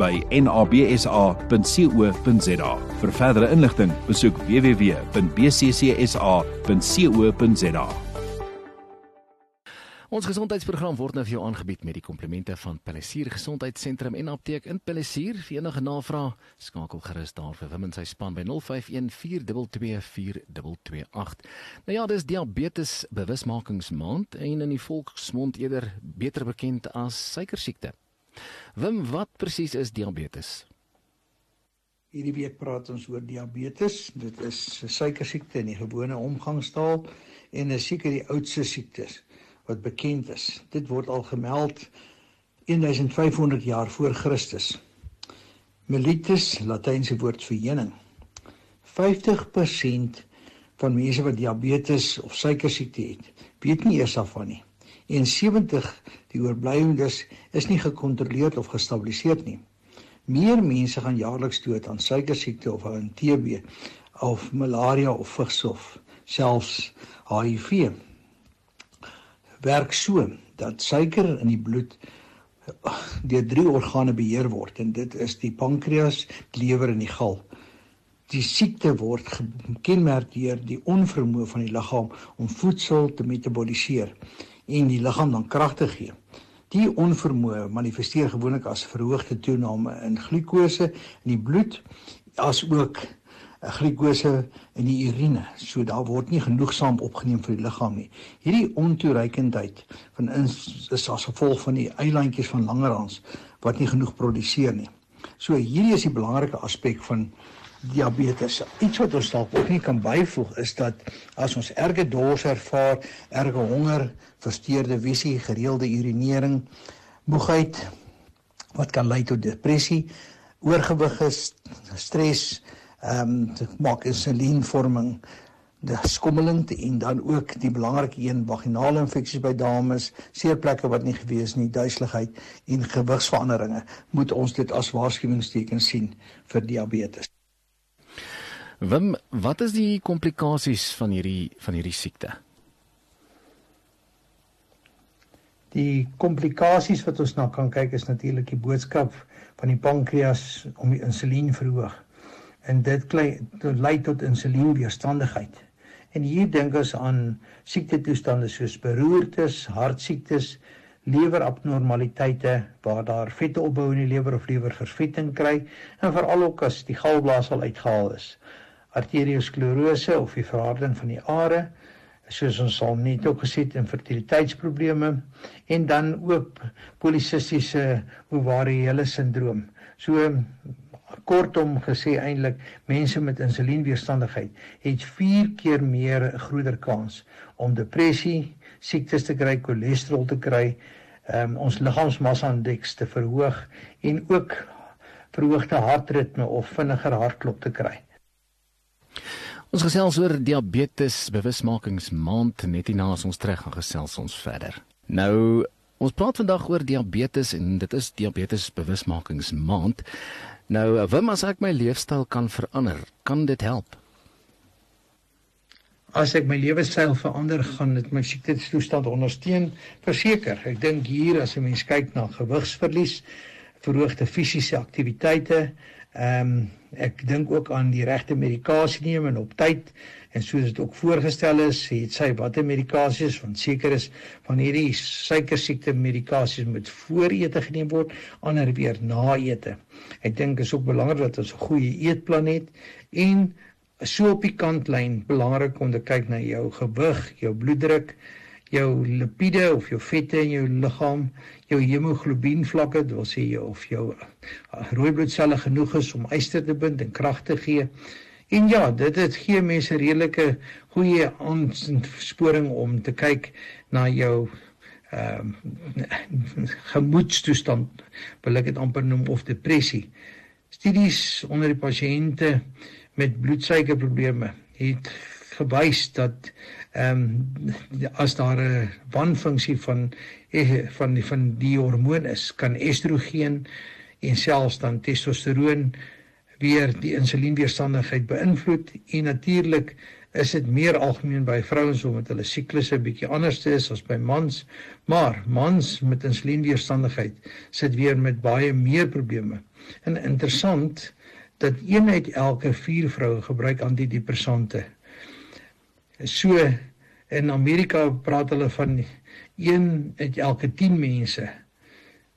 by nabsa.co.za. Vir verdere inligting, besoek www.bccsa.co.za. Ons gesondheidsprogram word nou vir jou aangebied met die komplemente van Palisier Gesondheidssentrum en Apteek in Palisier. Vir enige navrae, skakel gerus daar vir Wim en sy span by 0514224228. Nou ja, dis diabetes bewusmakingsmaand en in die volksmond eerder beter bekend as suikersiekte. Wim, wat presies is diabetes? Hierdie week praat ons oor diabetes. Dit is 'n suikersiekte in die gewone omgangstaal en is seker die oudste siektes wat bekend is. Dit word al gemeld 1500 jaar voor Christus. Mellitus, latynse woord vir heuning. 50% van mense wat diabetes of suikersiekte het, weet nie eers daarvan nie. En 70 die oorblywendes is nie gekontroleer of gestabiliseer nie. Meer mense gaan jaarliks dood aan suikersiekte of aan TB of malaria of vigshof, selfs HIV werk so dat suiker in die bloed deur drie organe beheer word en dit is die pankreas, die lewer en die gal. Die siekte word gekenmerk deur die onvermoë van die liggaam om voedsel te metaboliseer en die liggaam dan krag te gee. Die onvermoë manifesteer gewoonlik as verhoogde toename in glikose in die bloed as ook 'n glikose in die urine. So daar word nie genoegsaam opgeneem vir die liggaam nie. Hierdie ontoereikendheid van is, is as gevolg van die eilandjies van langerhans wat nie genoeg produseer nie. So hierdie is die belangrike aspek van diabetes. Iets wat ons dalk ook nie kan byvoeg is dat as ons erge dors ervaar, erge honger, versteurde visie, gereelde urinering, moegheid wat kan lei tot depressie, oorgewig stres, ehm um, maak insulienvorming die skommelend en dan ook die belangrike een vaginale infeksies by dames, seerplekke wat nie gewees nie, duiseligheid en gewigsveranderinge, moet ons dit as waarskuwingsteken sien vir diabetes. Wim, wat is die komplikasies van hierdie van hierdie siekte? Die komplikasies wat ons na kan kyk is natuurlik die boodskap van die pankreas om die insulien verhoog en dit lei tot insulienweerstandigheid. En hier dink ons aan siektetoestande soos beroertes, hartsiektes, lewerabnormaliteite waar daar vette opbou in die lewer of lewervervetting kry en veral ook as die galblaas al uitgehaal is. Arteriosklerose of die verharding van die are, soos ons al net ook gesê het, infertiliteitsprobleme en dan ook polisistiese ovariële sindroom. So kortom gesê eintlik mense met insulienweerstandigheid het 4 keer meer groter kans om depressie, siektes te kry, cholesterol te kry, um, ons liggaamsmassa-indeks te verhoog en ook verhoogde hartritme of vinniger hartklop te kry. Ons gesels oor diabetes bewusmakingsmaand net hierna as ons terug gaan gesels ons verder. Nou Ons praat vandag oor diabetes en dit is diabetes bewusmakingsmaand. Nou, wim as ek my leefstyl kan verander, kan dit help? As ek my lewenstyl verander, gaan dit my siektetoestand ondersteun. Verseker, ek dink hier as 'n mens kyk na gewigsverlies, verhoogde fisiese aktiwiteite, ehm um, ek dink ook aan die regte medikasie neem en op tyd en soos dit ook voorgestel is, het sy watter medikasies want seker is van hierdie suikersiekte medikasies moet voor ete geneem word, ander weer na ete. Ek dink is ook belangrik dat ons 'n goeie eetplan het en so op die kantlyn belangrik om te kyk na jou gewig, jou bloeddruk, jou lipiede of jou vette in jou liggaam, jou hemoglobien vlakke, dit wil sê jou of jou rooi bloedselle genoeg is om yster te bind en krag te gee En ja, dit dit gee mense redelike goeie aansporing om te kyk na jou ehm uh, gemoedstoestand, wil ek dit amper noem of depressie. Studies onder die pasiënte met bloedsuikerprobleme het gewys dat ehm um, as daar 'n wanfunksie van eh, van die van die hormoon is, kan estrogen en selfs dan testosteroon weer die insulienweerstandigheid beïnvloed. En natuurlik is dit meer algemeen by vrouens omdat hulle siklusse bietjie anders is as by mans. Maar mans met insulienweerstandigheid sit weer met baie meer probleme. En interessant dat een uit elke 4 vroue gebruik antidepressante So in Amerika praat hulle van een uit elke 10 mense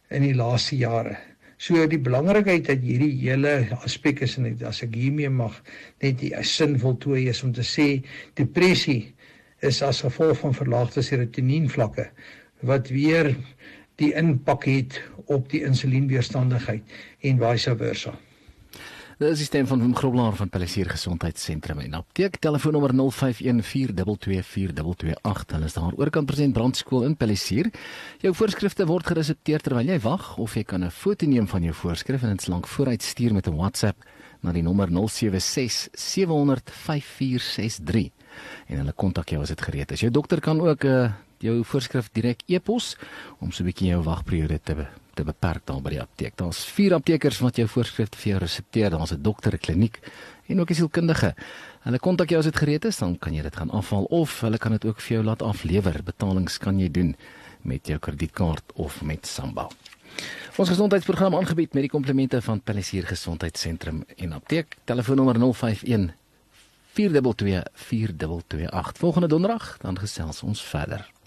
in die laaste jare. So die belangrikheid dat hierdie hele aspek is en as ek hiermee mag net die sin voltooi is om te sê depressie is as gevolg van verlaagde serotonien vlakke wat weer die impak het op die insulienweerstandigheid en vice versa. Dit is die stem van Wim Grobler van Palisier Gesondheidssentrum en apteek telefoonnommer 0514224228 en is daar oorkant present brandskool in Palisier. Jou voorskrifte word geresepteer terwyl jy wag of jy kan 'n foto neem van jou voorskrif en dit slank vooruit stuur met 'n WhatsApp na die nommer 076 700 5463 en hulle kontak jou as dit gereed is. Jou dokter kan ook 'n uh, eh, jou voorskrif direk e-pos om so 'n bietjie jou wagperiode te te beperk daar by die apteek. Daar's vier aptekers wat jou voorskrifte vir jou resepteer. Daar's 'n dokter, 'n kliniek en ook 'n sielkundige. Hulle kontak jou as dit gereed is, dan kan jy dit gaan afhaal of hulle kan dit ook vir jou laat aflewer. Betalings kan jy doen met jou kredietkaart of met Samba. Ons gesondheidsprogram aangebied met die komplemente van Palisier Gesondheidssentrum en apteek. Telefoonnommer 051 422 4228. Volgende donderdag dan gesels ons verder.